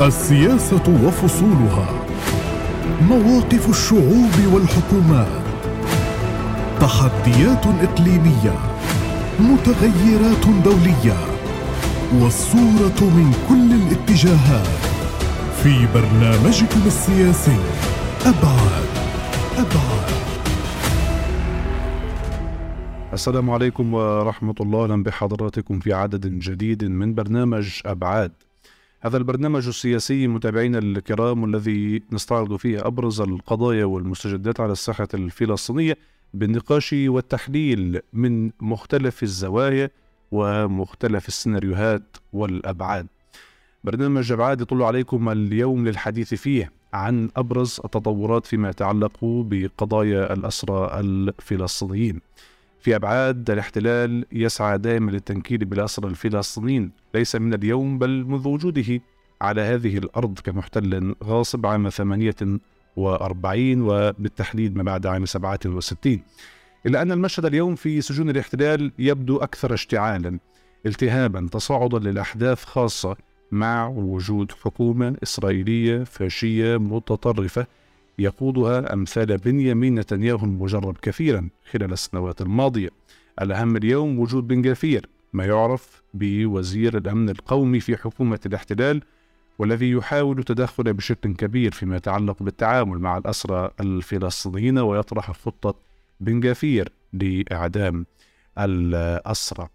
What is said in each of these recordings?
السياسة وفصولها. مواقف الشعوب والحكومات. تحديات إقليمية. متغيرات دولية. والصورة من كل الاتجاهات. في برنامجكم السياسي. أبعاد. أبعاد. السلام عليكم ورحمة الله. أهلا بحضراتكم في عدد جديد من برنامج أبعاد. هذا البرنامج السياسي متابعينا الكرام والذي نستعرض فيه أبرز القضايا والمستجدات على الساحة الفلسطينية بالنقاش والتحليل من مختلف الزوايا ومختلف السيناريوهات والأبعاد. برنامج أبعاد يطل عليكم اليوم للحديث فيه عن أبرز التطورات فيما يتعلق بقضايا الأسرى الفلسطينيين. في أبعاد الاحتلال يسعى دائما للتنكيل بالأسرى الفلسطينيين ليس من اليوم بل منذ وجوده على هذه الأرض كمحتل غاصب عام 48 وبالتحديد ما بعد عام 67 إلا أن المشهد اليوم في سجون الاحتلال يبدو أكثر اشتعالا التهابا تصاعدا للأحداث خاصة مع وجود حكومة إسرائيلية فاشية متطرفة يقودها أمثال بنيامين نتنياهو المجرب كثيرا خلال السنوات الماضية. الأهم اليوم وجود بن جافير ما يعرف بوزير الأمن القومي في حكومة الاحتلال والذي يحاول التدخل بشكل كبير فيما يتعلق بالتعامل مع الأسرى الفلسطينيين ويطرح خطة بن جافير لإعدام الأسرى.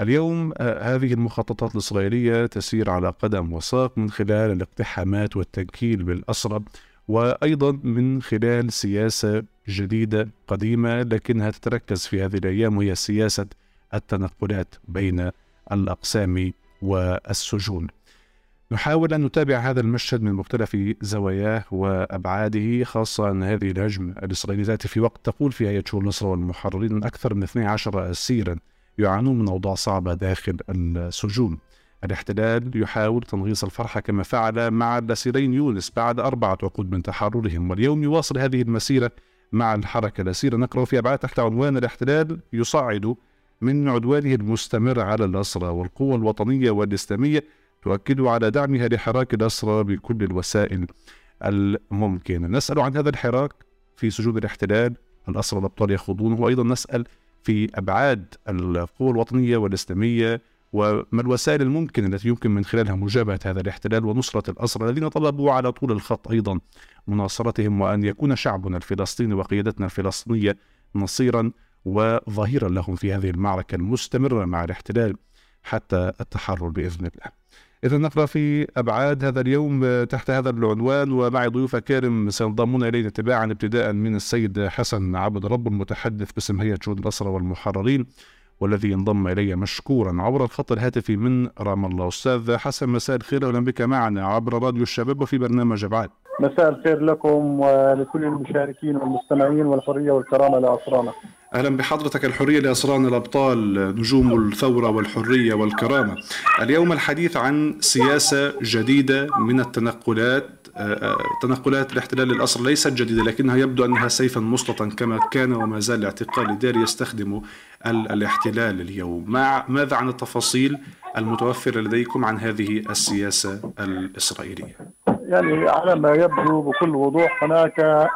اليوم هذه المخططات الإسرائيلية تسير على قدم وساق من خلال الاقتحامات والتنكيل بالأسرى وأيضا من خلال سياسة جديدة قديمة لكنها تتركز في هذه الأيام وهي سياسة التنقلات بين الأقسام والسجون. نحاول أن نتابع هذا المشهد من مختلف زواياه وأبعاده خاصة أن هذه الهجمة الإسرائيلية تأتي في وقت تقول فيه هيئه شؤون النصره والمحررين ان أكثر من 12 اسيرا يعانون من أوضاع صعبة داخل السجون. الاحتلال يحاول تنغيص الفرحة كما فعل مع الأسيرين يونس بعد أربعة عقود من تحررهم واليوم يواصل هذه المسيرة مع الحركة. الأسيرة نقرأ في أبعاد تحت عنوان الاحتلال يصعد من عدوانه المستمر على الأسرى والقوى الوطنية والإسلامية تؤكد على دعمها لحراك الأسرى بكل الوسائل الممكنة. نسأل عن هذا الحراك في سجون الاحتلال. الأسرى الأبطال يخوضونه وأيضا نسأل في أبعاد القوى الوطنية والإسلامية وما الوسائل الممكنة التي يمكن من خلالها مجابهة هذا الاحتلال ونصرة الأسرى الذين طلبوا على طول الخط أيضا مناصرتهم وأن يكون شعبنا الفلسطيني وقيادتنا الفلسطينية نصيرا وظهيرا لهم في هذه المعركة المستمرة مع الاحتلال حتى التحرر بإذن الله. إذا نقرأ في أبعاد هذا اليوم تحت هذا العنوان ومعي ضيوف كارم سينضمون إلينا تباعا ابتداء من السيد حسن عبد رب المتحدث باسم هيئة شؤون الأسرى والمحررين. والذي انضم إلي مشكورا عبر الخط الهاتفي من رام الله. أستاذ حسن مساء الخير أهلا بك معنا عبر راديو الشباب وفي برنامج أبعاد. مساء الخير لكم ولكل المشاركين والمستمعين والحرية والكرامة لاسرانا أهلا بحضرتك الحرية لاسرانا الأبطال نجوم الثورة والحرية والكرامة. اليوم الحديث عن سياسة جديدة من التنقلات تنقلات الاحتلال للأسر ليست جديدة لكنها يبدو أنها سيفا مسلطا كما كان وما زال الاعتقال الداري يستخدم الاحتلال اليوم. مع ماذا عن التفاصيل المتوفرة لديكم عن هذه السياسة الإسرائيلية؟ يعني على ما يبدو بكل وضوح هناك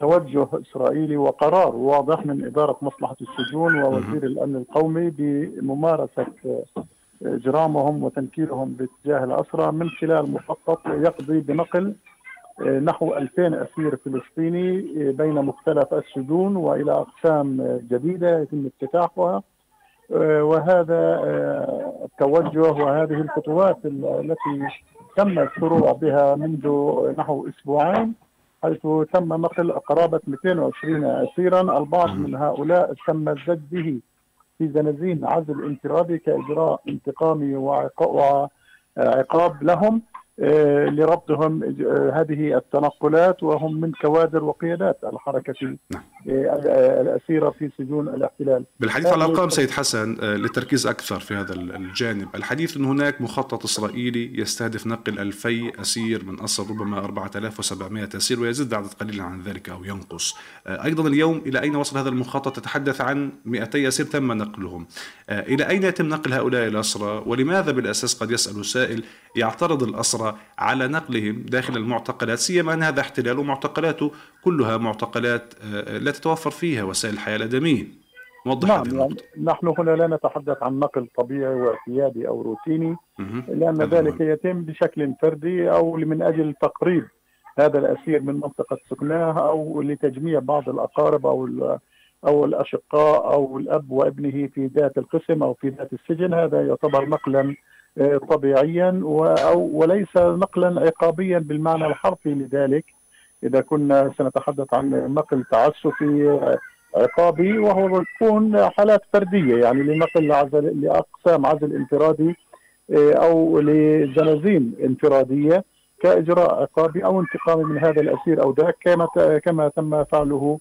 توجه إسرائيلي وقرار واضح من إدارة مصلحة السجون ووزير الأمن القومي بممارسة إجرامهم وتنكيلهم باتجاه الأسرى من خلال مخطط يقضي بنقل نحو 2000 أسير فلسطيني بين مختلف السجون وإلى أقسام جديدة يتم افتتاحها. وهذا التوجه وهذه الخطوات التي تم الشروع بها منذ نحو أسبوعين حيث تم نقل قرابة 220 اسيرا البعض من هؤلاء تم الزج به في زنازين عزل انفرادي كإجراء انتقامي وعقاب لهم لربطهم هذه التنقلات وهم من كوادر وقيادات الحركة. الأسيرة في سجون الاحتلال. بالحديث عن الارقام سيد حسن للتركيز أكثر في هذا الجانب، الحديث إن هناك مخطط إسرائيلي يستهدف نقل 2000 أسير من أصل ربما 4700 أسير ويزيد عدد قليلا عن ذلك أو ينقص. أيضا اليوم إلى أين وصل هذا المخطط؟ تتحدث عن 200 أسير تم نقلهم. إلى أين يتم نقل هؤلاء الأسرى؟ ولماذا بالأساس قد يسأل سائل يعترض الأسرى على نقلهم داخل المعتقلات سيما أن هذا احتلال ومعتقلاته كلها معتقلات لا تتوفر فيها وسائل الحياة الآدمية. وضح نعم هذه يعني نحن هنا لا نتحدث عن نقل طبيعي واعتيادي أو روتيني لأن ذلك يتم بشكل فردي أو من أجل تقريب هذا الأسير من منطقة سكناه أو لتجميع بعض الأقارب أو أو الأشقاء أو الأب وابنه في ذات القسم أو في ذات السجن. هذا يعتبر نقلا آه، طبيعيا وليس نقلا عقابيا بالمعنى الحرفي لذلك. إذا كنا سنتحدث عن نقل تعسفي عقابي وهو بيكون حالات فردية يعني لنقل عزل لأقسام عزل انفرادي آه، أو لجنازين انفرادية كإجراء عقابي أو انتقامي من هذا الأسير أو ذاك كما كما تم فعله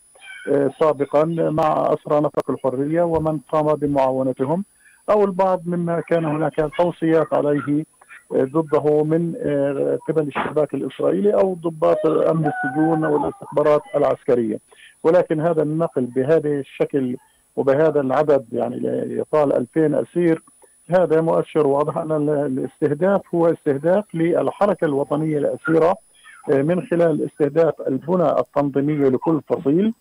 آه، سابقا مع أسرى نفق الحرية ومن قام بمعاونتهم أو البعض مما كان هناك توصيات عليه ضده من قبل الشباك الإسرائيلي أو ضباط أمن السجون أو الاستخبارات العسكرية. ولكن هذا النقل بهذا الشكل وبهذا العدد يعني يطال 2000 أسير هذا مؤشر واضح أن الاستهداف هو استهداف للحركة الوطنية الأسيرة آه، من خلال استهداف البنى التنظيمية لكل فصيل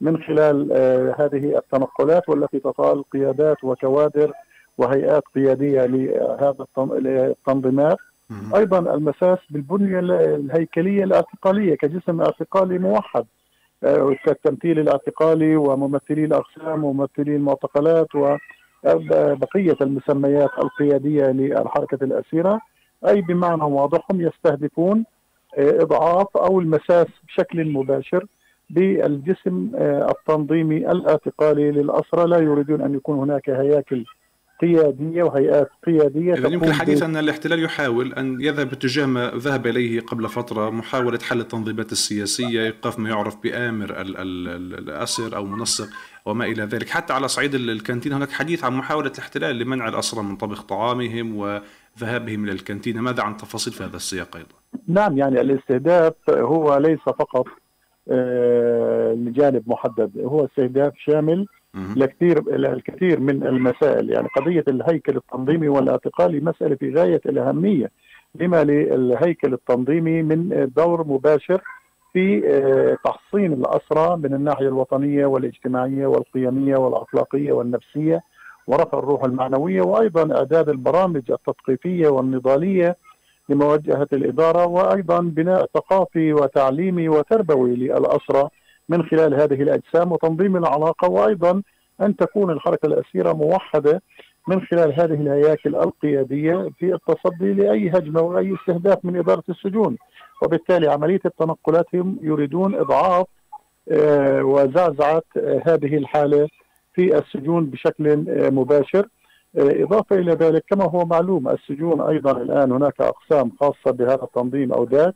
من خلال آه، هذه التنقلات والتي تطال قيادات وكوادر وهيئات قيادية لهذا التنظيمات أيضا المساس بالبنية الهيكلية الاعتقاليه كجسم اعتقالي موحد كالتمثيل الاعتقالي وممثلي الأقسام وممثلي المعتقلات وبقية المسميات القيادية للحركة الأسيرة. أي بمعنى واضح هم يستهدفون آه، إضعاف أو المساس بشكل مباشر بالجسم آه، التنظيمي الاعتقالي للاسرى لا يريدون أن يكون هناك هياكل قيادية وهيئات قيادية اذا يمكن الحديث أن الاحتلال يحاول أن يذهب باتجاه ما ذهب إليه قبل فترة محاولة حل التنظيمات السياسية إيقاف ما يعرف بآمر الأسر أو منسق وما إلى ذلك. حتى على صعيد الكانتين هناك حديث عن محاولة الاحتلال لمنع الاسرى من طبخ طعامهم وذهابهم إلى الكانتين. ماذا عن تفاصيل في هذا السياق أيضا؟ نعم يعني الاستهداف هو ليس فقط آه، لجانب محدد هو استهداف شامل لكثير الكثير من المسائل يعني قضية الهيكل التنظيمي والاعتقالي مسألة في غاية الأهمية. لما للهيكل التنظيمي من دور مباشر في آه، تحصين الأسرى من الناحية الوطنية والاجتماعية والقيمية والأخلاقية والنفسية ورفع الروح المعنوية وأيضا إعداد البرامج التثقيفية والنضالية لمواجهه الإدارة وأيضا بناء ثقافي وتعليمي وتربوي للأسرى من خلال هذه الأجسام وتنظيم العلاقة وأيضا أن تكون الحركة الأسيرة موحدة من خلال هذه الهياكل القيادية في التصدي لأي هجمة وأي استهداف من إدارة السجون. وبالتالي عملية التنقلات هم يريدون إضعاف آه، وزعزعة آه، هذه الحالة في السجون بشكل آه، مباشر. إضافة إلى ذلك كما هو معلوم السجون أيضا الآن هناك أقسام خاصة بهذا التنظيم أو ذاك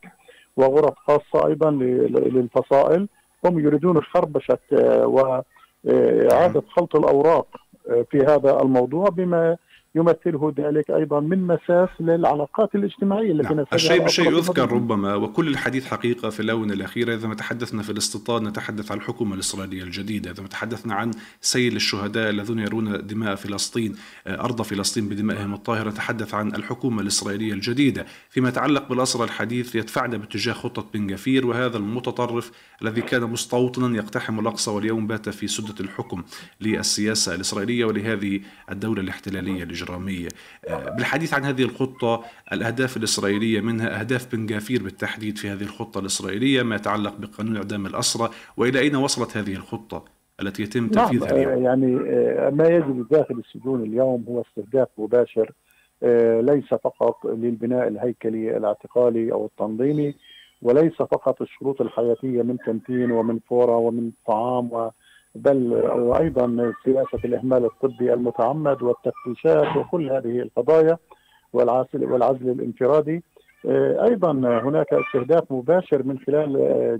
وغرف خاصة أيضا للفصائل. هم يريدون خربشة آه، وإعادة خلط الأوراق آه، في هذا الموضوع بما يمثله ذلك أيضا من مساس للعلاقات الاجتماعية التي نعم. الشيء بالشيء يذكر ربما وكل الحديث حقيقة في الاونه الأخيرة إذا ما تحدثنا في الاستيطان نتحدث عن الحكومة الإسرائيلية الجديدة، إذا ما تحدثنا عن سيل الشهداء الذين يرون دماء فلسطين آه، أرض فلسطين بدمائهم الطاهرة نتحدث عن الحكومة الإسرائيلية الجديدة، فيما يتعلق بالاسرى الحديث يدفعنا باتجاه خطة بن جفير وهذا المتطرف الذي كان مستوطنا يقتحم الأقصى واليوم بات في سدة الحكم للسياسة الإسرائيلية ولهذه الدولة الاحتلالية الإجرامية. آه، بالحديث عن هذه الخطة الأهداف الإسرائيلية منها أهداف بن جافير بالتحديد في هذه الخطة الإسرائيلية ما يتعلق بقانون إعدام الأسرى. وإلى أين وصلت هذه الخطة التي يتم تنفيذها نعم اليوم؟ يعني آه، ما يجري داخل السجون اليوم هو استهداف مباشر ليس فقط للبناء الهيكلي الاعتقالي أو التنظيمي وليس فقط الشروط الحياتية من كانتين ومن فورة ومن طعام و بل وأيضا سياسة الإهمال الطبي المتعمد والتفتيشات وكل هذه القضايا والعزل والعزل الانفرادي أيضا هناك استهداف مباشر من خلال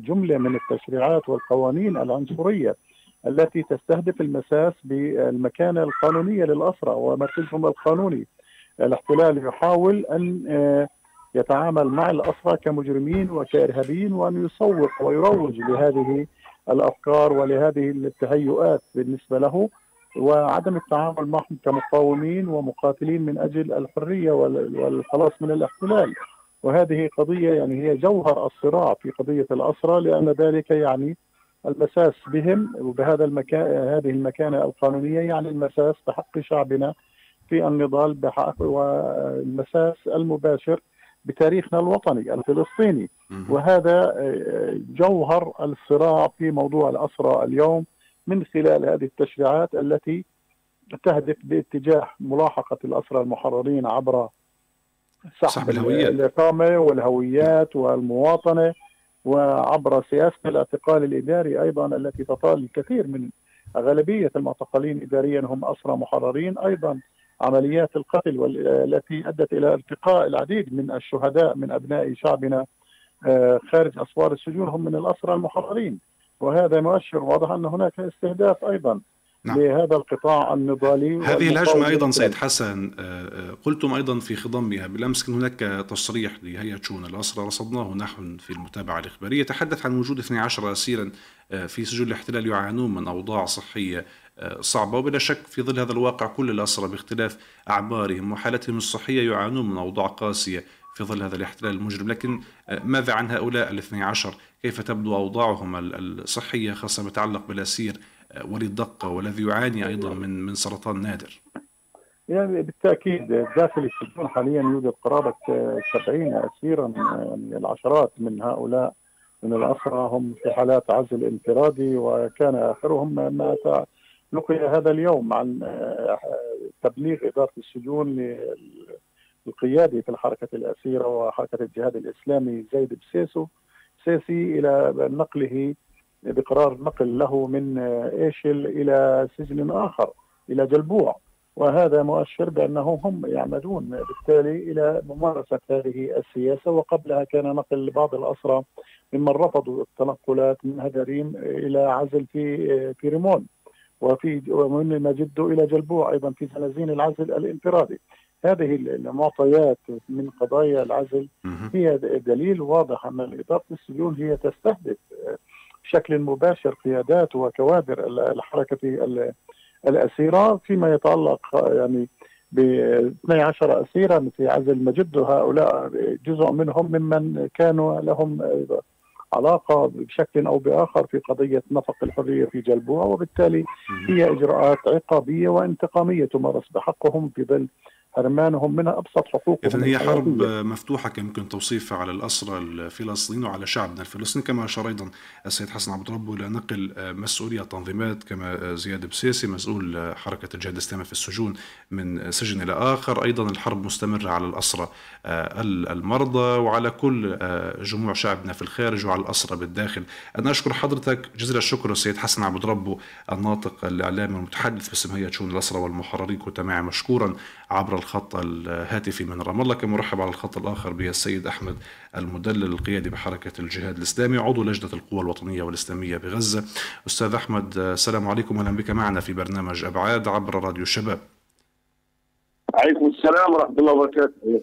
جملة من التشريعات والقوانين العنصرية التي تستهدف المساس بالمكانة القانونية للأسرى ومركزهم القانوني. الاحتلال يحاول أن يتعامل مع الأسرى كمجرمين وكإرهابيين وأن يسوق ويروج لهذه الأفكار ولهذه التهيؤات بالنسبة له وعدم التعامل معهم كمقاومين ومقاتلين من أجل الحرية والخلاص من الاحتلال. وهذه قضية يعني هي جوهر الصراع في قضية الأسرى لأن ذلك يعني المساس بهم وبهذا المكان هذه المكانة القانونية يعني المساس بحق شعبنا في النضال بحق والمساس المباشر بتاريخنا الوطني الفلسطيني. وهذا جوهر الصراع في موضوع الأسرى اليوم من خلال هذه التشريعات التي تهدف باتجاه ملاحقة الأسرى المحررين عبر سحب الإقامة والهويات والمواطنة وعبر سياسة الاعتقال الإداري أيضا التي تطال الكثير من غالبية المعتقلين إداريا هم أسرى محررين أيضا. عمليات القتل التي أدت إلى التقاء العديد من الشهداء من أبناء شعبنا آه، خارج أسوار السجون هم من الأسرى المحررين وهذا مؤشر واضح أن هناك استهداف أيضا نعم. لهذا القطاع النضالي هذه الهجمة أيضا سيد حسن آه، آه، قلتم أيضا في خضمها بالأمس كان هناك تصريح لهيئة شؤون الأسرى رصدناه نحن في المتابعة الإخبارية يتحدث عن وجود 12 أسيرا في سجون الاحتلال يعانون من أوضاع صحية صعبة وبلا شك في ظل هذا الواقع كل الأسرى باختلاف أعمارهم وحالتهم الصحية يعانون من أوضاع قاسية في ظل هذا الاحتلال المجرم. لكن آه، ماذا عن هؤلاء الاثني عشر؟ كيف تبدو أوضاعهم الصحية خاصة ما يتعلق بالأسير آه، وليد دقة والذي يعاني أيضا من من سرطان نادر؟ يعني بالتأكيد داخل السجون حاليا يوجد قرابة 70 اسيرا يعني العشرات من هؤلاء من الاسرى هم في حالات عزل انفرادي وكان آخرهم مات لقي هذا اليوم عن آه، تبليغ إدارة السجون للقيادي في الحركة الأسيرة وحركة الجهاد الإسلامي زيد بسيسو. سيسي إلى نقله بقرار نقل له من ايشل إلى سجن آخر إلى جلبوع. وهذا مؤشر بانهم هم يعمدون بالتالي إلى ممارسة هذه السياسة. وقبلها كان نقل بعض الأسرى ممن رفضوا التنقلات من هدريم إلى عزل في في ريمون. وفي ومن مجده إلى جلبوع أيضا في زنازين العزل الانفرادي. هذه المعطيات من قضايا العزل هي دليل واضح أن اداره السجون هي تستهدف بشكل مباشر قيادات وكوادر الحركة الأسيرة فيما يتعلق يعني ب 12 اسيرا في عزل مجده هؤلاء جزء منهم ممن كانوا لهم علاقة بشكل أو بآخر في قضية نفق الحرية في جلبوع وبالتالي هي إجراءات عقابية وانتقامية تمارس بحقهم في ظل حرمانهم من أبسط حقوقهم اذا هي حرب مفتوحة كما يمكن توصيفها على الأسرى الفلسطينيين وعلى شعبنا الفلسطيني. كما أشار أيضا السيد حسن عبد ربه إلى نقل مسؤولية تنظيمات كما زياد بسيسي مسؤول حركة الجهاد الاسلامي في السجون من سجن إلى آخر. أيضا الحرب مستمرة على الأسرى المرضى وعلى كل جموع شعبنا في الخارج وعلى الأسرى بالداخل. أنا أشكر حضرتك جزيل الشكر السيد حسن عبد ربه الناطق الإعلامي المتحدث باسم هيئه شؤون الأسرى والمحررين. كنت معي مشكورا عبر الخط الهاتفي من رام الله. كمرحب على الخط الآخر به السيد أحمد المدلل القيادي بحركة الجهاد الإسلامي. عضو لجنة القوى الوطنية والإسلامية بغزة. أستاذ أحمد السلام عليكم. أهلا بك معنا في برنامج أبعاد عبر راديو الشباب. السلام ورحمة الله وبركاته.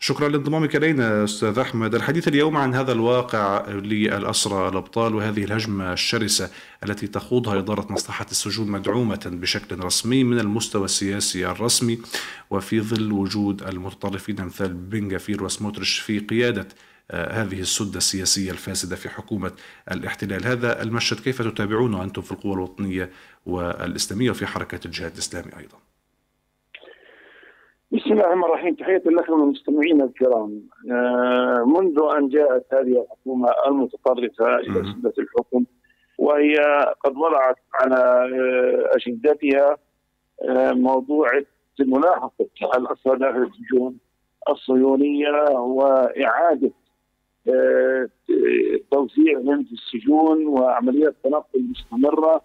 شكرا لانضمامك إلينا أستاذ أحمد. الحديث اليوم عن هذا الواقع للأسرى الأبطال وهذه الهجمة الشرسة التي تخوضها إدارة مصلحة السجون مدعومة بشكل رسمي من المستوى السياسي الرسمي وفي ظل وجود المتطرفين مثل بن غفير وسموترش في قيادة آه، هذه السدة السياسية الفاسدة في حكومة الاحتلال. هذا المشهد كيف تتابعونه أنتم في القوى الوطنية والإسلامية وفي حركة الجهاد الإسلامي أيضا؟ بسم الله الرحمن الرحيم. تحية لكم المستمعين الكرام. آه، منذ أن جاءت هذه الحكومة المتطرفة إلى سدة الحكم وهي قد وضعت على آه، أجندتها آه، موضوع ملاحقة الأسرى داخل السجون الصهيونية وإعادة توزيعهم في السجون وعمليات تنقل مستمرة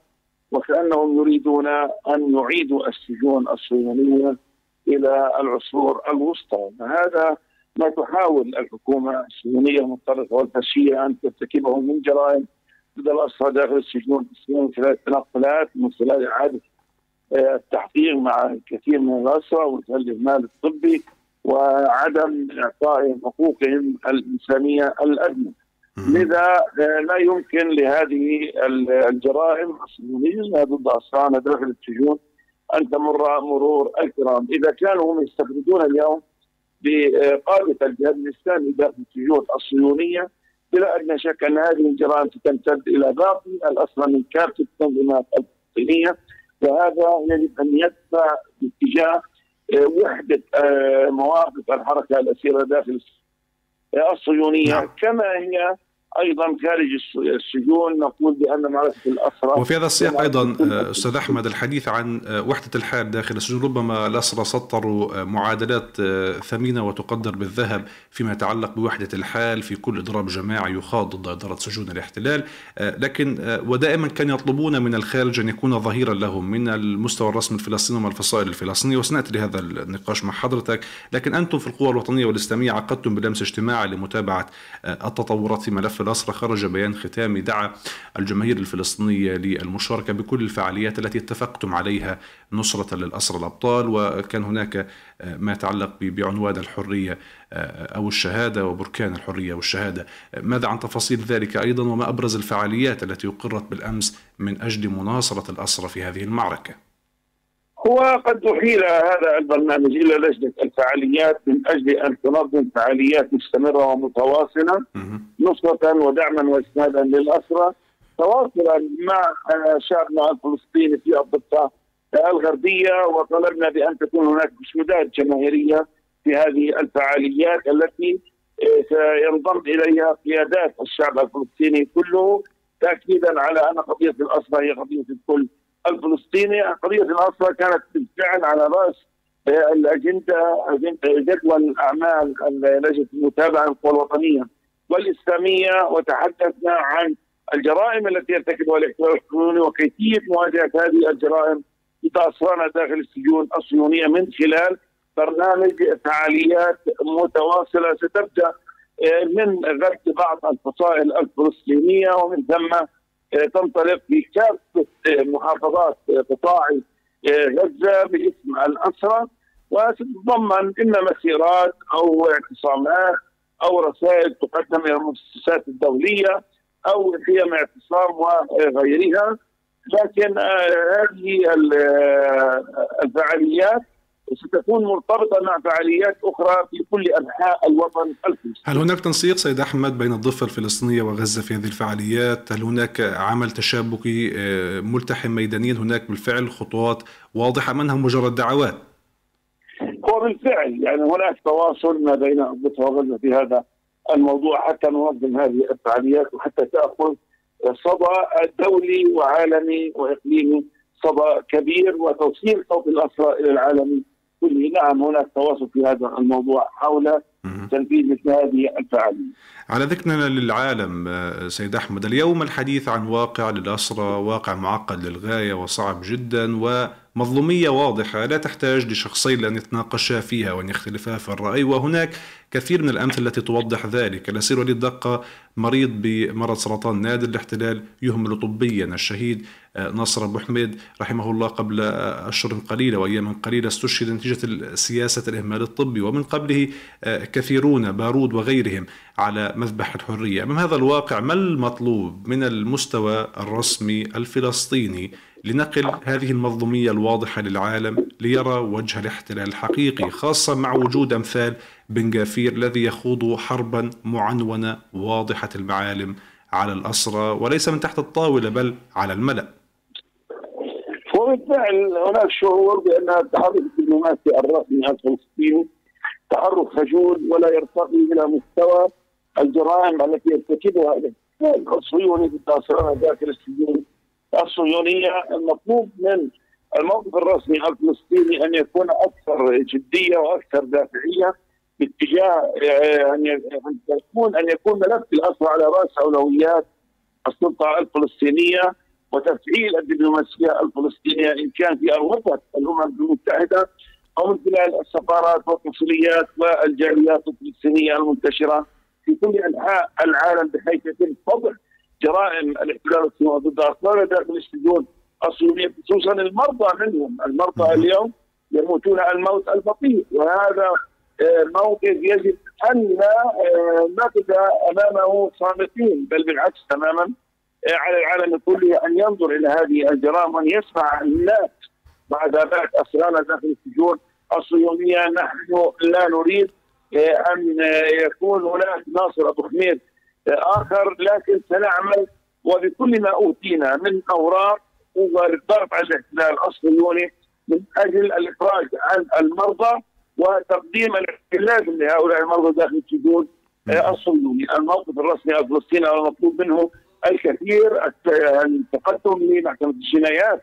وكأنهم يريدون أن يعيدوا السجون الصهيونية إلى العصور الوسطى هذا ما تحاول الحكومة الصهيونيه المتطرفة والفاشية أن ترتكبه من جرائم ضد الأسرى داخل السجون من خلال التنقلات من خلال إعادة آه، التحقيق مع كثير من الأسرى ومثل الإهمال الطبي وعدم اعطائهم حقوقهم الإنسانية الأدنى. لذا آه، لا يمكن لهذه الجرائم الصهيونيه ضد أسرانا داخل السجون ان تمر مرور الكرام، إذا كانوا هم يستفردون اليوم بقاده الجهاد الإسلامي داخل السجون الصهيونية بلا أدنى شك أن هذه الجرائم ستمتد إلى باقي الاسرى من كافة التنظيمات الفلسطينيه وهذا يجب أن يدفع باتجاه آه، وحدة آه، مواقف الحركة الأسيرة داخل الصهيونية. نعم. كما هي أيضا خارج السجون نقول بأن معركه الاسرى وفي هذا السياق أيضا آه، أستاذ أحمد الحديث عن آه، وحدة الحال داخل السجون ربما الاسرى سطروا آه، معادلات ثمينة وتقدر بالذهب فيما يتعلق بوحدة الحال في كل اضراب جماعي يخاض ضد إدارة سجون الاحتلال. لكن ودائما كانوا يطلبون من الخارج أن يكون ظهيرا لهم من المستوى الرسمي الفلسطيني ومن الفصائل الفلسطينية وسنأتي لهذا النقاش مع حضرتك. لكن أنتم في القوى الوطنية والإسلامية عقدتم بلمس اجتماعي لمتابعة التطورات في ملف الأسرة خرج بيان ختامي دعا الجماهير الفلسطينية للمشاركة بكل الفعاليات التي اتفقتم عليها نصرة للأسرى الأبطال. وكان هناك ما يتعلق بعنوان الحرية أو الشهادة وبركان الحرية والشهادة. ماذا عن تفاصيل ذلك أيضا؟ وما أبرز الفعاليات التي أقرت بالأمس من أجل مناصرة الأسرى في هذه المعركة؟ هو قد أحيل هذا البرنامج إلى لجنة الفعاليات من أجل أن تنظم فعاليات مستمرة ومتواصلة نصرة ودعما وإسنادا للأسرى تواصلا مع شعبنا الفلسطيني في الضفة الغربية وطلبنا بأن تكون هناك مشهودات جماهيرية في هذه الفعاليات التي سينضم إليها قيادات الشعب الفلسطيني كله تأكيدا على أن قضية الأسرى هي قضية الكل. الفلسطيني قضية الاسرى كانت بالفعل على رأس آه، الاجنده جدول اعمال لجنه المتابعه القوى الوطنية والإسلامية وتحدثنا عن الجرائم التي يرتكبها الاحتلال الصهيوني وكيفية مواجهة هذه الجرائم ضد اسرانا داخل السجون الصهيونية من خلال برنامج فعاليات متواصلة. ستبدأ آه، من غرس بعض الفصائل الفلسطينية ومن ثم تنطلق في كافه محافظات قطاع غزة باسم الأسرى وتتضمن اما مسيرات أو اعتصامات أو رسائل تقدم إلى المؤسسات الدولية أو خيم اعتصام وغيرها. لكن آه، هذه آه، الفعاليات ستكون مرتبطة مع فعاليات أخرى في كل أنحاء الوطن الفلسطيني هل هناك تنسيق سيد أحمد بين الضفة الفلسطينية وغزة في هذه الفعاليات؟ هل هناك عمل تشابكي آه، ملتحم ميدانيا هناك بالفعل خطوات واضحة منها مجرد دعوات؟ هو بالفعل يعني هناك تواصل ما بين الضفة وغزة في هذا الموضوع حتى ننظم هذه الفعاليات وحتى تأخذ صدى دولي وعالمي وإقليمي صدى كبير وتوصيل صوت الأسرى إلى العالم كله. نعم هناك تواصل في هذا الموضوع حول تنفيذ مثل هذه الفعالية. على ذكرنا للعالم آه، سيد أحمد اليوم الحديث عن واقع للأسرى واقع معقد للغاية وصعب جدا ومظلومية واضحة لا تحتاج لشخصين لأن يتناقشا فيها وأن يختلفا في الرأي. وهناك كثير من الأمثلة التي توضح ذلك. الأسير وليد دقة مريض بمرض سرطان نادر الاحتلال يهمل طبيا الشهيد آه، ناصر أبو حميد رحمه الله قبل آه، أشهر قليلة وأيام قليلة. استشهد نتيجة سياسة الإهمال الطبي. ومن قبله كثيرون بارود وغيرهم على مذبح الحرية. أمام هذا الواقع ما المطلوب من المستوى الرسمي الفلسطيني؟ لنقل هذه المظلومية الواضحة للعالم ليرى وجه الاحتلال الحقيقي خاصة مع وجود أمثال بن جافير الذي يخوض حربا معنونة واضحة المعالم على الأسرى وليس من تحت الطاولة بل على الملأ. وبالفعل هناك شعور بأن التحرك الدبلوماسي الرسمي الفلسطيني تحرك خجول ولا يرتقي إلى مستوى الجرائم التي يرتكبها. الصهيوني في التاسرانه داخل السجون. الصهيونية المطلوب من الموقف الرسمي الفلسطيني أن يكون أكثر جدية وأكثر دافعية باتجاه آه، أن يكون أن يكون ملف الاسرى على رأس أولويات السلطة الفلسطينية وتفعيل الدبلوماسية الفلسطينية إن كان في ارضيه الأمم المتحدة أو من خلال السفارات والقنصليات والجاليات الفلسطينية المنتشرة في كل أنحاء العالم بحيث يتم فضح جرائم الاحتلال الصهيوني ضد اطفال داخل السجون الصهيونيه خصوصا المرضى منهم، المرضى اليوم يموتون الموت البطيء. وهذا آه، موقف يجب أن لا آه، نقف أمامه صامتين بل بالعكس تماما آه، على العالم كله أن ينظر إلى هذه الجرائم وأن يسمع الناس بعد ذلك اسرانا داخل السجون الصهيونيه نحن لا نريد أن يكون هناك ناصر أبو حميد آخر لكن سنعمل وبكل ما أوتينا من أوراق والضغط على الاحتلال الصهيوني من أجل الإخراج عن المرضى وتقديم العلاج لهؤلاء المرضى داخل السجون الصهيوني، الموقف الرسمي الفلسطيني المطلوب منه الكثير التقدم لمحكمة الجنايات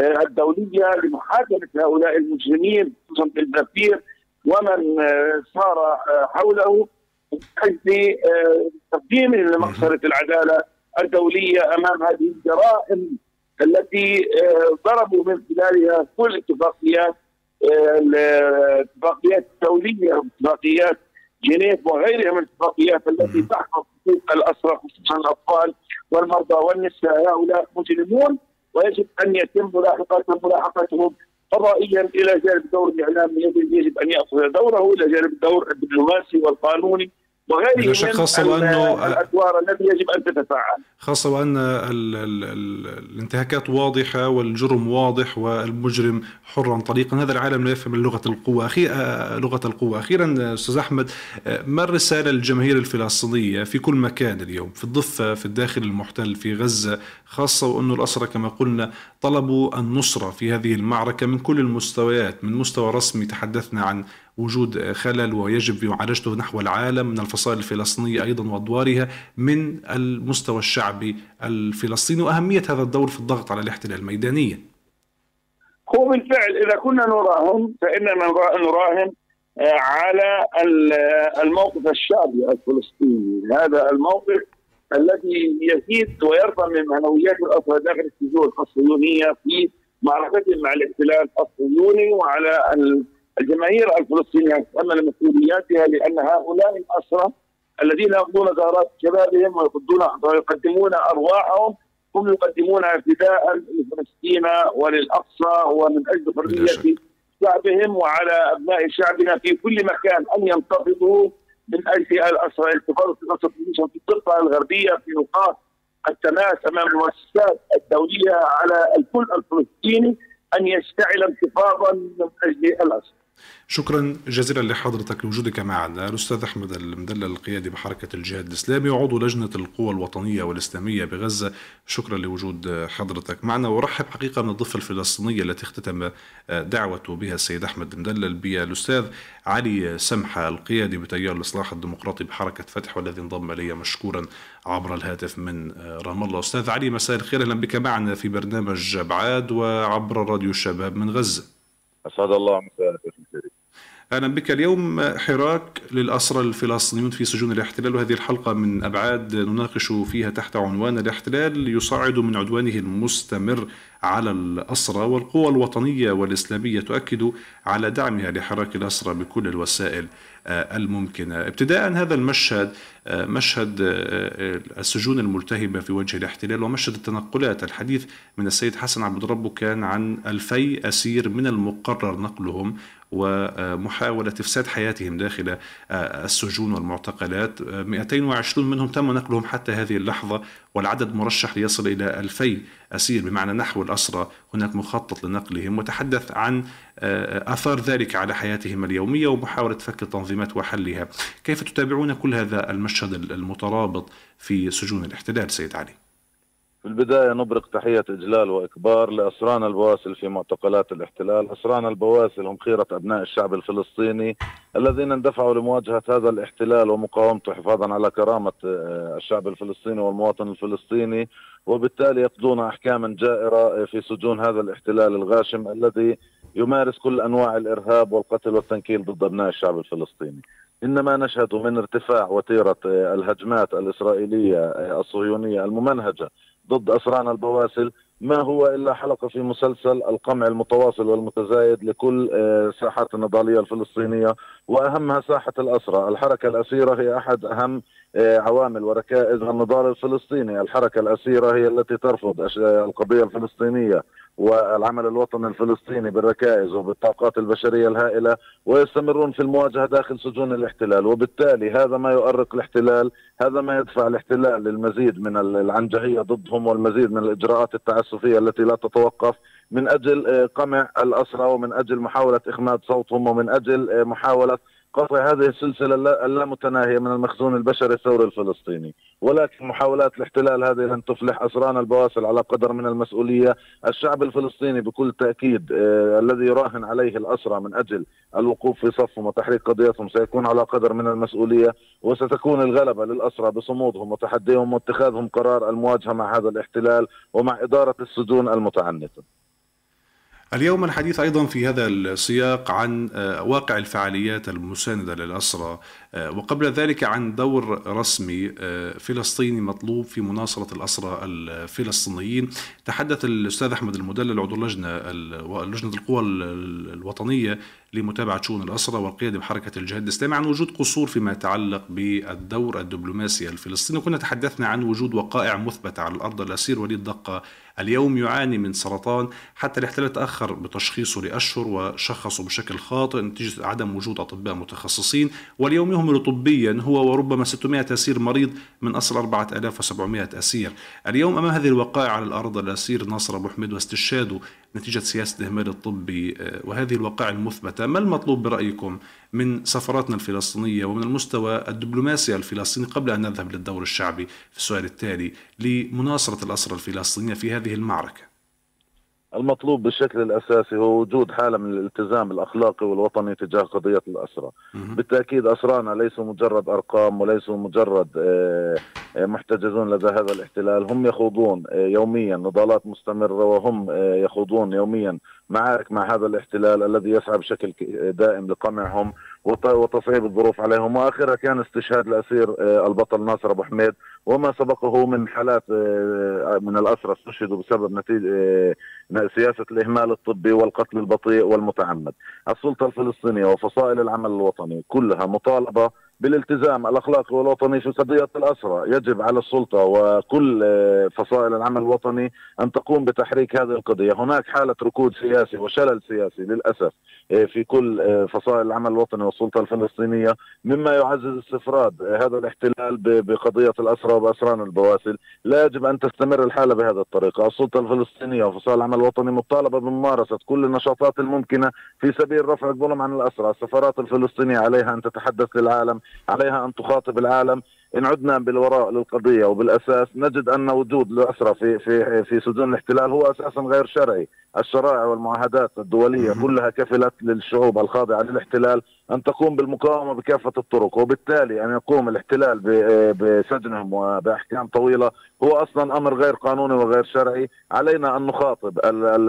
الدولية لمحاكمة هؤلاء المجرمين خصوصا بالبافير ومن صار حوله. من أجل تقديم لمقصرة العدالة الدولية أمام هذه الجرائم التي ضربوا من خلالها كل اتفاقيات الاتفاقيات الدوليه واتفاقيات جنيف وغيرها من الاتفاقيات التي تحفظ حقوق الاسرى خصوصا الأطفال والمرضى والنساء. هؤلاء مجرمون ويجب أن يتم ملاحقتهم ملاحقتهم قضائيا إلى جانب دور الإعلام يجب أن يأخذ دوره إلى جانب الدور الدبلوماسي والقانوني وغيره من خاصة وأنه الأدوار التي يجب أن تتفاعل. خاصة وأن ال ال ال الانتهاكات واضحة والجرم واضح والمجرم حرا طليقا. هذا العالم لا يفهم لغة القوة. أخي لغة القوة. أخيرا أستاذ أحمد ما الرسالة للجماهير الفلسطينية في كل مكان اليوم؟ في الضفة في الداخل المحتل في غزة؟ خاصة وأنه الأسرى كما قلنا طلبوا النصرة في هذه المعركة من كل المستويات من مستوى رسمي تحدثنا عن وجود خلل ويجب معالجته نحو العالم من الفصائل الفلسطينية أيضا وأدوارها من المستوى الشعبي الفلسطيني وأهمية هذا الدور في الضغط على الأحتلال ميدانيا هو بالفعل إذا كنا نراهن فإننا نراهن على الموقف الشعبي الفلسطيني. هذا الموقف الذي يزيد ويرفع من معنويات الأسرى داخل السجون الصهيونية في معركتهم مع الاحتلال الصهيوني وعلى الجماهير الفلسطينية تتحمل مسؤولياتها لأن هؤلاء الاسرى الذين يقضون دارات شبابهم ويقدمون ويقدمون أرواحهم هم يقدمون فداء لفلسطين وللأقصى ومن أجل حرية شعبهم وعلى أبناء شعبنا في كل مكان أن ينتفضوا من أجل الاسرى في في الضفة الغربية في نقاط التماس أمام المؤسسات الدولية على الكل الفلسطيني أن يشتعل انتفاضا من أجل الاسرى. شكرا جزيلا لحضرتك لوجودك معنا. الأستاذ أحمد المدلل القيادي بحركة الجهاد الإسلامي وعضو لجنة القوى الوطنية والإسلامية بغزة. شكرا لوجود حضرتك معنا. ورحب حقيقة من الضفة الفلسطينية التي اختتم دعوته بها السيد أحمد المدلل بالأستاذ علي سمحة القيادي بتيار الإصلاح الديمقراطي بحركة فتح والذي انضم إلي مشكورا عبر الهاتف من رام الله. أستاذ علي مساء الخير. أهلا بك معنا في برنامج أبعاد وعبر راديو الشباب من غزة. أسعد الله مساءك. أهلا بك اليوم. حراك للأسرى الفلسطينيون في سجون الاحتلال وهذه الحلقة من أبعاد نناقش فيها تحت عنوان الاحتلال يصعد من عدوانه المستمر على الأسرى والقوى الوطنية والإسلامية تؤكد على دعمها لحراك الأسرى بكل الوسائل الممكنة. ابتداء هذا المشهد مشهد السجون الملتهبة في وجه الاحتلال ومشهد التنقلات. الحديث من السيد حسن عبد ربه كان عن ألفي أسير من المقرر نقلهم ومحاولة إفساد حياتهم داخل السجون والمعتقلات. 220 منهم تم نقلهم حتى هذه اللحظة والعدد مرشح ليصل إلى 2000 أسير. بمعنى نحو الأسرى هناك مخطط لنقلهم وتحدث عن آثار ذلك على حياتهم اليومية ومحاولة فك التنظيمات وحلها. كيف تتابعون كل هذا المشهد المترابط في سجون الاحتلال سيد علي؟ في البداية نبرق تحية إجلال وإكبار لأسرانا البواسل في معتقلات الاحتلال. أسرانا البواسل هم خيرة أبناء الشعب الفلسطيني الذين اندفعوا لمواجهة هذا الاحتلال ومقاومته حفاظا على كرامة الشعب الفلسطيني والمواطن الفلسطيني وبالتالي يقضون أحكاما جائرة في سجون هذا الاحتلال الغاشم الذي يمارس كل أنواع الإرهاب والقتل والتنكيل ضد أبناء الشعب الفلسطيني. إنما نشهد من ارتفاع وتيرة الهجمات الإسرائيلية الصهيونية الممنهجة ضد أسرانا البواسل. ما هو إلا حلقة في مسلسل القمع المتواصل والمتزايد لكل آه، ساحات النضالية الفلسطينية وأهمها ساحة الاسرى، الحركة الأسيرة هي أحد أهم آه، عوامل وركائز النضال الفلسطيني، الحركة الأسيرة هي التي ترفض القضية الفلسطينية والعمل الوطني الفلسطيني بالركائز وبالطاقات البشرية الهائلة ويستمرون في المواجهة داخل سجون الاحتلال، وبالتالي هذا ما يؤرق الاحتلال، هذا ما يدفع الاحتلال للمزيد من العنجهية ضدهم والمزيد من الإجراءات التعسفية التي لا تتوقف من أجل آه، قمع الأسرى ومن أجل محاولة إخماد صوتهم ومن أجل آه، محاولة قطع هذه السلسلة اللامتناهية من المخزون البشري الثوري الفلسطيني. ولكن محاولات الاحتلال هذه لن تفلح أسران البواسل على قدر من المسؤولية. الشعب الفلسطيني بكل تأكيد آه الذي يراهن عليه الأسرى من أجل الوقوف في صفهم وتحريك قضيتهم سيكون على قدر من المسؤولية وستكون الغلبة للأسرى بصمودهم وتحديهم واتخاذهم قرار المواجهة مع هذا الاحتلال ومع إدارة السجون المتعنتة. اليوم الحديث أيضا في هذا السياق عن آه، واقع الفعاليات المساندة للأسرى آه، وقبل ذلك عن دور رسمي آه، فلسطيني مطلوب في مناصرة الأسرى الفلسطينيين. تحدث الأستاذ أحمد المدلل عضو اللجنة لجنة القوى الوطنية لمتابعة شؤون الأسرى والقيادة بحركة الجهاد الإسلامي عن وجود قصور فيما يتعلق بالدور الدبلوماسي الفلسطيني. وكنا تحدثنا عن وجود وقائع مثبتة على الأرض الأسير وليد دقة اليوم يعاني من سرطان حتى الاحتلال تأخر بتشخيصه لأشهر وشخصه بشكل خاطئ نتيجة عدم وجود أطباء متخصصين. واليوم يهمل طبيا هو وربما 600 أسير مريض من أصل 4700 أسير. اليوم أمام هذه الوقائع على الأرض الأسير ناصر أبو حميد واستشهاده نتيجة سياسة الإهمال الطبي آه، وهذه الوقائع المثبتة. ما المطلوب برأيكم من سفراتنا الفلسطينية ومن المستوى الدبلوماسي الفلسطيني قبل أن نذهب للدور الشعبي في السؤال التالي لمناصرة الأسرى الفلسطينية في هذه المعركة؟ المطلوب بالشكل الأساسي هو وجود حالة من الالتزام الأخلاقي والوطني تجاه قضية الاسرى. بالتأكيد أسرانا ليسوا مجرد أرقام وليسوا مجرد آه، محتجزون لدى هذا الاحتلال، هم يخوضون آه، يوميا. نضالات مستمرة وهم يخوضون يوميا معارك مع هذا الاحتلال الذي يسعى بشكل دائم لقمعهم وتصعيب الظروف عليهم. وآخرها كان استشهاد الاسير آه، البطل ناصر أبو حميد. وما سبقه من حالات آه، من الأسرى استشهدوا بسبب نتيجه آه، سياسة الإهمال الطبي والقتل البطيء والمتعمد. السلطة الفلسطينية وفصائل العمل الوطني كلها مطالبة بالالتزام الاخلاقي والوطني في قضيه الاسرى، يجب على السلطة وكل فصائل العمل الوطني أن تقوم بتحريك هذه القضية، هناك حالة ركود سياسي وشلل سياسي للأسف في كل فصائل العمل الوطني والسلطة الفلسطينية مما يعزز استفراد هذا الاحتلال بقضية الاسرى وبأسران البواسل، لا يجب أن تستمر الحالة بهذه الطريقة، السلطة الفلسطينية وفصائل العمل الوطني مطالبة بممارسة كل النشاطات الممكنة في سبيل رفع الظلم عن الاسرى، السفارات الفلسطينية عليها أن تتحدث للعالم عليها أن تخاطب العالم. إن عدنا بالوراء للقضية وبالأساس نجد أن وجود الأسرى في في في سجون الاحتلال هو أساسا غير شرعي، الشرائع والمعاهدات الدولية كلها كفلت للشعوب الخاضعة للاحتلال أن تقوم بالمقاومة بكافة الطرق وبالتالي أن يقوم الاحتلال بسجنهم وبأحكام طويلة. هو أصلا أمر غير قانوني وغير شرعي. علينا أن نخاطب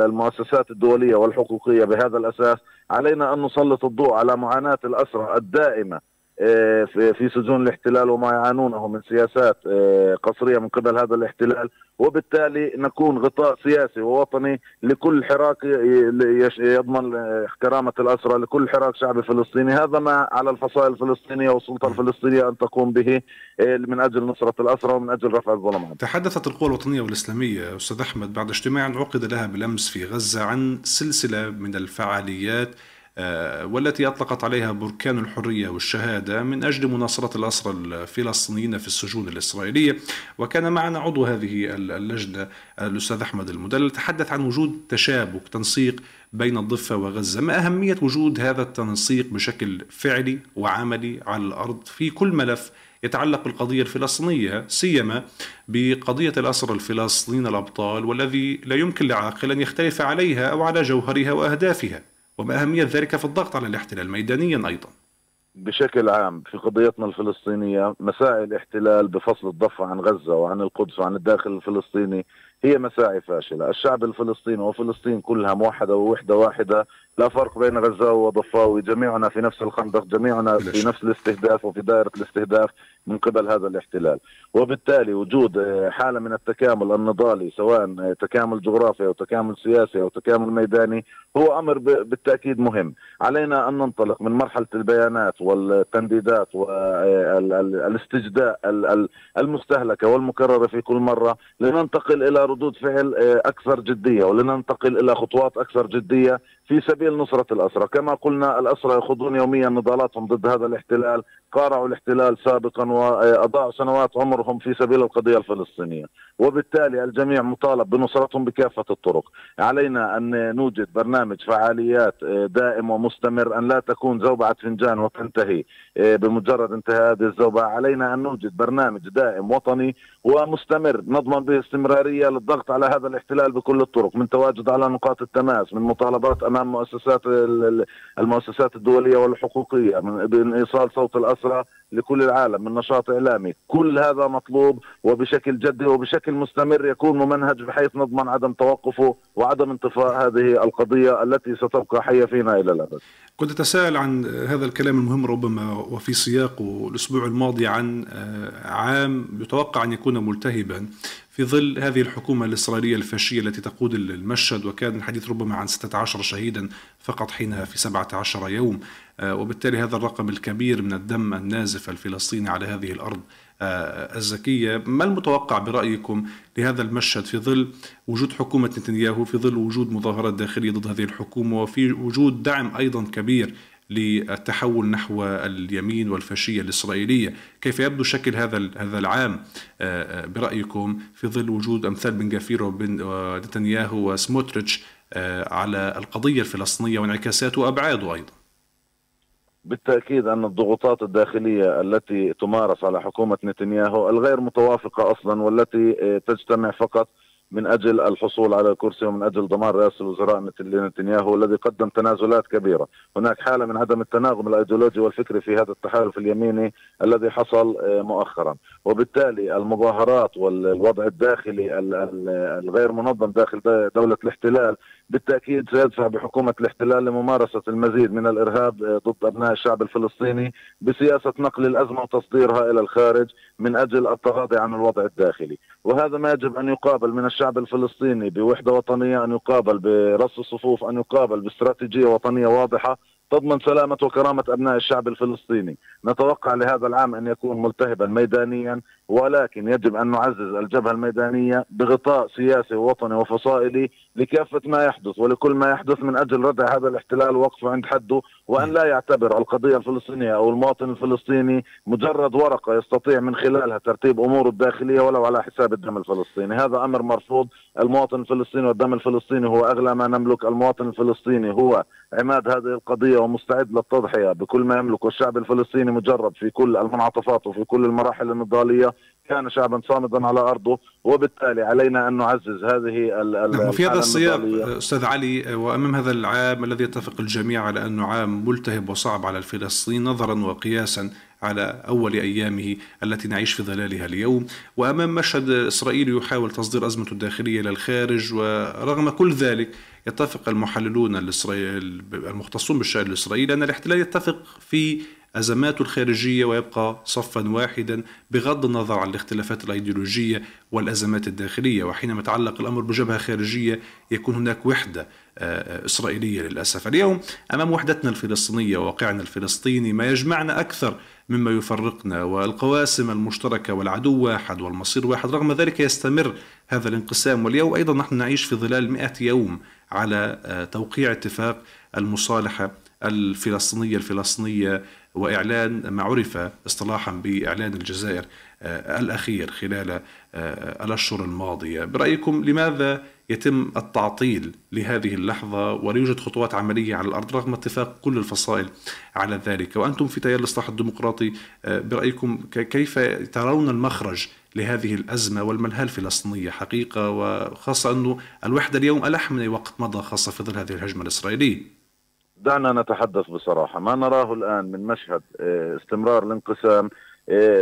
المؤسسات الدولية والحقوقية بهذا الأساس. علينا أن نسلط الضوء على معاناة الأسرى الدائمة في سجون الاحتلال وما يعانونه من سياسات آه، قصرية من قبل هذا الاحتلال. وبالتالي نكون غطاء سياسي ووطني لكل حراك يضمن كرامه الأسرى لكل حراك شعبي فلسطيني. هذا ما على الفصائل الفلسطينية والسلطة الفلسطينية أن تقوم به آه، من أجل نصرة الأسرى ومن أجل رفع الظلم. عنه. تحدثت القوى الوطنية والإسلامية أستاذ أحمد بعد اجتماع عقد لها بالأمس في غزة عن سلسلة من الفعاليات آه، والتي أطلقت عليها بركان الحرية والشهادة من أجل مناصرة الأسرى الفلسطينيين في السجون الإسرائيلية. وكان معنا عضو هذه اللجنة الأستاذ أحمد المدلل تحدث عن وجود تشابك تنسيق بين الضفة وغزة. ما أهمية وجود هذا التنسيق بشكل فعلي وعملي على الأرض في كل ملف يتعلق بالقضية الفلسطينية سيما بقضية الأسرى الفلسطينيين الأبطال والذي لا يمكن لعاقل أن يختلف عليها أو على جوهرها وأهدافها؟ وما أهمية ذلك في الضغط على الاحتلال ميدانيا أيضا. بشكل عام في قضيتنا الفلسطينية مساعي الاحتلال بفصل الضفة عن غزة وعن القدس وعن الداخل الفلسطيني هي مساعي فاشلة. الشعب الفلسطيني وفلسطين كلها موحدة ووحدة واحدة. لا فرق بين غزاوي وضفاوي. جميعنا في نفس الخندق جميعنا في نفس الاستهداف وفي دائرة الاستهداف من قبل هذا الاحتلال. وبالتالي وجود آه، حالة من التكامل النضالي سواء آه، تكامل جغرافي أو تكامل سياسي أو تكامل ميداني هو أمر بالتأكيد مهم. علينا أن ننطلق من مرحلة البيانات والتنديدات والاستجداء المستهلكة والمكررة في كل مرة لننتقل إلى ردود فعل آه، أكثر جدية ولننتقل إلى خطوات أكثر جدية في سبيل نصرة الأسرى. كما قلنا الأسرى يخوضون يوميا نضالاتهم ضد هذا الاحتلال قارعوا الاحتلال سابقا وأضاعوا سنوات عمرهم في سبيل القضية الفلسطينية. وبالتالي الجميع مطالب بنصرتهم بكافة الطرق. علينا أن نوجد برنامج فعاليات آه، دائم ومستمر أن لا تكون زوبعة فنجان وتنتهي آه، بمجرد انتهاء هذه الزوبعة. علينا أن نوجد برنامج دائم وطني ومستمر نضمن به استمرارية للضغط على هذا الاحتلال بكل الطرق من تواجد على نقاط التماس من مطالبات أمام مؤسسات المؤسسات الدولية والحقوقية من إيصال صوت الأسرى لكل العالم من نشاط إعلامي. كل هذا مطلوب وبشكل جدي وبشكل مستمر يكون ممنهج بحيث نضمن عدم توقفه وعدم انطفاء هذه القضية التي ستبقى حية فينا إلى الأبد. كنت أتساءل عن هذا الكلام المهم ربما وفي سياقه الأسبوع الماضي عن آه، عام يتوقع أن يكون ملتهبا. في ظل هذه الحكومة الإسرائيلية الفاشية التي تقود المشهد وكان الحديث ربما عن 16 شهيدا فقط حينها في 17 يوم آه، وبالتالي هذا الرقم الكبير من الدم النازف الفلسطيني على هذه الأرض آه، الزكية. ما المتوقع برأيكم لهذا المشهد في ظل وجود حكومة نتنياهو في ظل وجود مظاهرات داخلية ضد هذه الحكومة وفي وجود دعم أيضا كبير للتحول نحو اليمين والفاشية الإسرائيلية، كيف يبدو شكل هذا هذا العام آه، برأيكم في ظل وجود أمثال بن جافير ونتنياهو وسموتريتش على القضية الفلسطينية وانعكاساته وأبعاده أيضا؟ بالتأكيد أن الضغوطات الداخلية التي تمارس على حكومة نتنياهو الغير متوافقة أصلا والتي آه، تجتمع فقط من أجل الحصول على الكرسي ومن أجل ضمان رئاسة الوزراء نتنياهو الذي قدم تنازلات كبيرة، هناك حالة من عدم التناغم الأيديولوجي والفكري في هذا التحالف اليميني الذي حصل آه، مؤخرا، وبالتالي المظاهرات والوضع الداخلي الغير منظم داخل دولة الاحتلال بالتأكيد سيدفع بحكومه الاحتلال لممارسة المزيد من الإرهاب آه، ضد أبناء الشعب الفلسطيني بسياسة نقل الأزمة وتصديرها إلى الخارج من أجل التغاضي عن الوضع الداخلي، وهذا ما يجب أن يقابل من الشعب الفلسطيني بوحدة وطنية أن يقابل برص الصفوف أن يقابل باستراتيجية وطنية واضحة تضمن سلامة وكرامة أبناء الشعب الفلسطيني. نتوقع لهذا العام أن يكون ملتهبا ميدانيا ولكن يجب أن نعزز الجبهة الميدانية بغطاء سياسي ووطني وفصائلي لكافة ما يحدث ولكل ما يحدث من أجل ردع هذا الاحتلال ووقفه عند حده وأن لا يعتبر القضية الفلسطينية أو المواطن الفلسطيني مجرد ورقة يستطيع من خلالها ترتيب أموره الداخلية ولو على حساب الدم الفلسطيني. هذا أمر مرفوض. المواطن الفلسطيني والدم الفلسطيني هو أغلى ما نملك المواطن الفلسطيني هو عماد هذه القضية ومستعد للتضحية. بكل ما يملكه الشعب الفلسطيني مجرب في كل المنعطفات وفي كل المراحل النضالية كان شعبا صامدا على أرضه وبالتالي علينا أن نعزز هذه نعم في هذا السياق أستاذ علي وأمام هذا العام الذي يتفق الجميع على انه عام ملتهب وصعب على الفلسطينيين نظرا وقياسا على أول أيامه التي نعيش في ظلالها اليوم. وأمام مشهد إسرائيلي يحاول تصدير ازمته الداخلية إلى الخارج ورغم كل ذلك يتفق المحللون المختصون بالشأن الإسرائيلي أن الاحتلال يتفق في أزماته الخارجية ويبقى صفا واحدا بغض النظر عن الاختلافات الأيديولوجية والأزمات الداخلية. وحينما يتعلق الأمر بجبهة خارجية يكون هناك وحدة آه، إسرائيلية للأسف. اليوم أمام وحدتنا الفلسطينية وواقعنا الفلسطيني ما يجمعنا أكثر مما يفرقنا والقواسم المشتركة والعدو واحد والمصير واحد. رغم ذلك يستمر هذا الانقسام. واليوم أيضا نحن نعيش في ظلال مئة يوم على آه، توقيع اتفاق المصالحة الفلسطينية الفلسطينية وإعلان ما عرف اصطلاحا بإعلان الجزائر آه، الأخير خلال آه، الأشهر الماضية. برأيكم لماذا يتم التعطيل لهذه اللحظة ولا يوجد خطوات عملية على الأرض رغم اتفاق كل الفصائل على ذلك. وأنتم في تيار الإصلاح الديمقراطي آه، برأيكم كيف ترون المخرج لهذه الأزمة والملهى الفلسطينية حقيقة؟ وخاصة أنه الوحدة اليوم ألح من وقت مضى خاصة في ظل هذه الهجمة الإسرائيلية. دعنا نتحدث بصراحة. ما نراه الآن من مشهد آه، استمرار الانقسام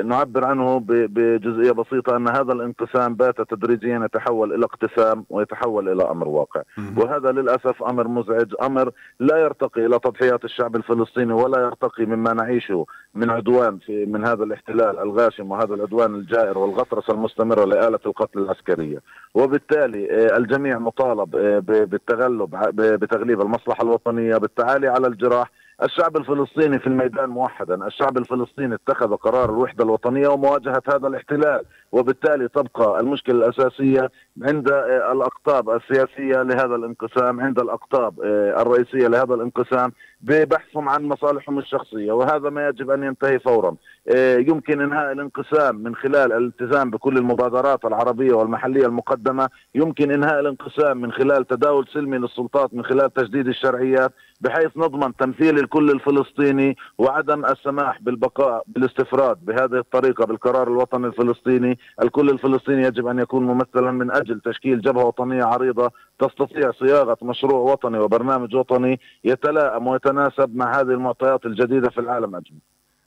نعبر عنه بجزئية بسيطة أن هذا الانقسام بات تدريجيا يتحول إلى اقتسام ويتحول إلى أمر واقع. وهذا للأسف أمر مزعج أمر لا يرتقي إلى تضحيات الشعب الفلسطيني ولا يرتقي مما نعيشه من عدوان في من هذا الاحتلال الغاشم وهذا العدوان الجائر والغطرسة المستمرة لآلة القتل العسكرية. وبالتالي إيه، الجميع مطالب إيه، بالتغلب بتغليب المصلحة الوطنية بالتعالي على الجراح الشعب الفلسطيني في الميدان موحدا. الشعب الفلسطيني اتخذ قرار الوحدة الوطنية ومواجهة هذا الاحتلال وبالتالي تبقى المشكلة الأساسية عند الأقطاب السياسية لهذا الانقسام عند الأقطاب آه، الرئيسية لهذا الانقسام ببحثهم عن مصالحهم الشخصية وهذا ما يجب أن ينتهي فورا. آه، يمكن إنهاء الانقسام من خلال الالتزام بكل المبادرات العربية والمحلية المقدمة يمكن إنهاء الانقسام من خلال تداول سلمي للسلطات من خلال تجديد الشرعيات بحيث نضمن تمثيل الكل الفلسطيني وعدم السماح بالبقاء بالاستفراد بهذه الطريقة بالقرار الوطني الفلسطيني. الكل الفلسطيني يجب أن يكون ممثلا من أجل تشكيل جبهة وطنية عريضة تستطيع صياغة مشروع وطني وبرنامج وطني يتلائم ويتناسب مع هذه المعطيات الجديدة في العالم أجمع.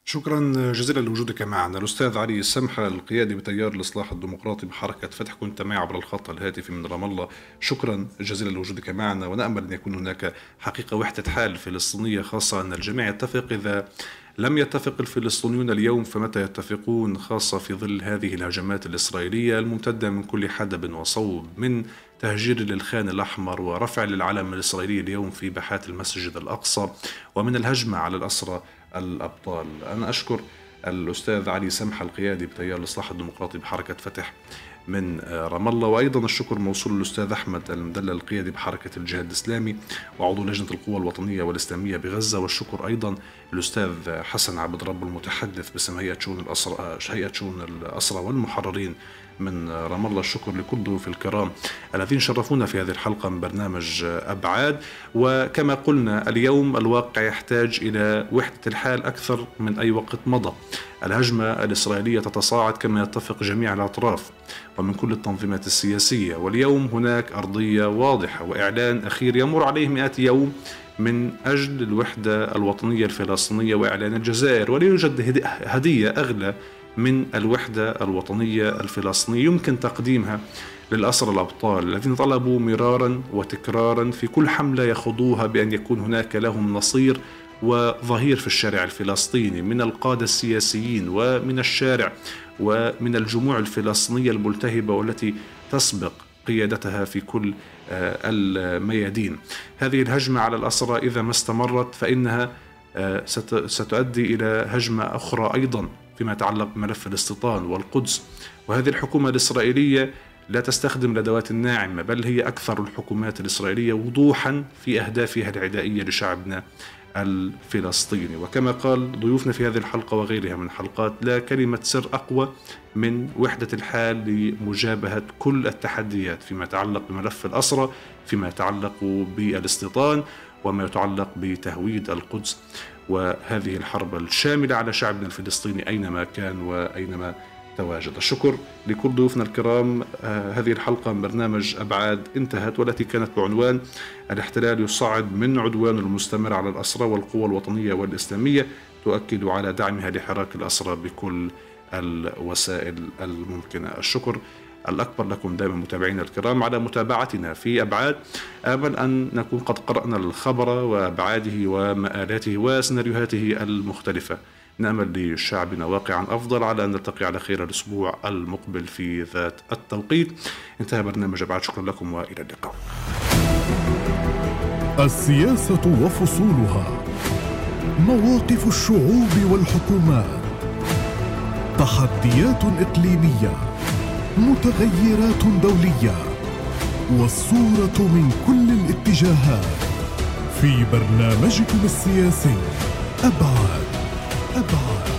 شكرا جزيلا لوجودك معنا. الأستاذ علي السمحة القيادي بتيار الإصلاح الديمقراطي بحركة فتح كنت معي عبر الخط الهاتفي من رام الله. شكرا جزيلا لوجودك معنا. ونأمل أن يكون هناك حقيقة وحدة حال فلسطينية خاصة أن الجميع يتفق إذا لم يتفق الفلسطينيون اليوم فمتى يتفقون؟ خاصة في ظل هذه الهجمات الإسرائيلية الممتدة من كل حدب وصوب من تهجير للخان الأحمر ورفع للعلم الإسرائيلي اليوم في باحات المسجد الأقصى ومن الهجمة على الأسرى الأبطال. أنا أشكر الأستاذ علي سمحة القيادي بتيار الإصلاح الديمقراطي بحركة فتح من رام الله وأيضا الشكر موصول للاستاذ أحمد المدلل القيادي بحركة الجهاد الإسلامي وعضو لجنة القوى الوطنية والإسلامية بغزة والشكر أيضا للاستاذ حسن عبد رب المتحدث باسم هيئة شؤون الاسرى هيئة شؤون الأسرى والمحررين من رام الله الشكر لكل ضيوف الكرام الذين شرفونا في هذه الحلقة من برنامج أبعاد. وكما قلنا اليوم الواقع يحتاج إلى وحدة الحال أكثر من أي وقت مضى. الهجمة الإسرائيلية تتصاعد كما يتفق جميع الأطراف ومن كل التنظيمات السياسية. واليوم هناك أرضية واضحة وإعلان أخير يمر عليه مئات يوم من أجل الوحدة الوطنية الفلسطينية وإعلان الجزائر. ولا يوجد هدية أغلى من الوحدة الوطنية الفلسطينية. يمكن تقديمها للأسرى الأبطال الذين طلبوا مرارا وتكرارا في كل حملة يخوضوها بأن يكون هناك لهم نصير وظهير في الشارع الفلسطيني من القادة السياسيين ومن الشارع ومن الجموع الفلسطينية الملتهبة والتي تسبق قيادتها في كل آه، الميادين. هذه الهجمة على الأسرى إذا ما استمرت فإنها آه، ستؤدي إلى هجمة أخرى أيضا. فيما يتعلق بملف الاستيطان والقدس. وهذه الحكومة الإسرائيلية لا تستخدم الأدوات الناعمة بل هي أكثر الحكومات الإسرائيلية وضوحا في أهدافها العدائية لشعبنا الفلسطيني. وكما قال ضيوفنا في هذه الحلقة وغيرها من الحلقات لا كلمة سر أقوى من وحدة الحال لمجابهة كل التحديات فيما يتعلق بملف الأسرة فيما يتعلق بالإستيطان. وما يتعلق بتهويد القدس وهذه الحرب الشاملة على شعبنا الفلسطيني أينما كان وأينما تواجد. الشكر لكل ضيوفنا الكرام. آه هذه الحلقة من برنامج أبعاد انتهت والتي كانت بعنوان الاحتلال يصعد من عدوان المستمر على الأسرى والقوى الوطنية والإسلامية تؤكد على دعمها لحراك الأسرى بكل الوسائل الممكنة. الشكر الأكبر لكم دائما متابعينا الكرام على متابعتنا في أبعاد. آمل أن نكون قد قرأنا الخبر وأبعاده ومآلاته وسيناريوهاته المختلفة. نأمل لشعبنا واقعا أفضل على أن نلتقي على خير الأسبوع المقبل في ذات التوقيت. انتهى برنامج أبعاد. شكرا لكم وإلى اللقاء. السياسة وفصولها. مواقف الشعوب والحكومات. تحديات إقليمية. متغيرات دولية والصورة من كل الاتجاهات. في برنامجكم السياسي أبعاد أبعاد.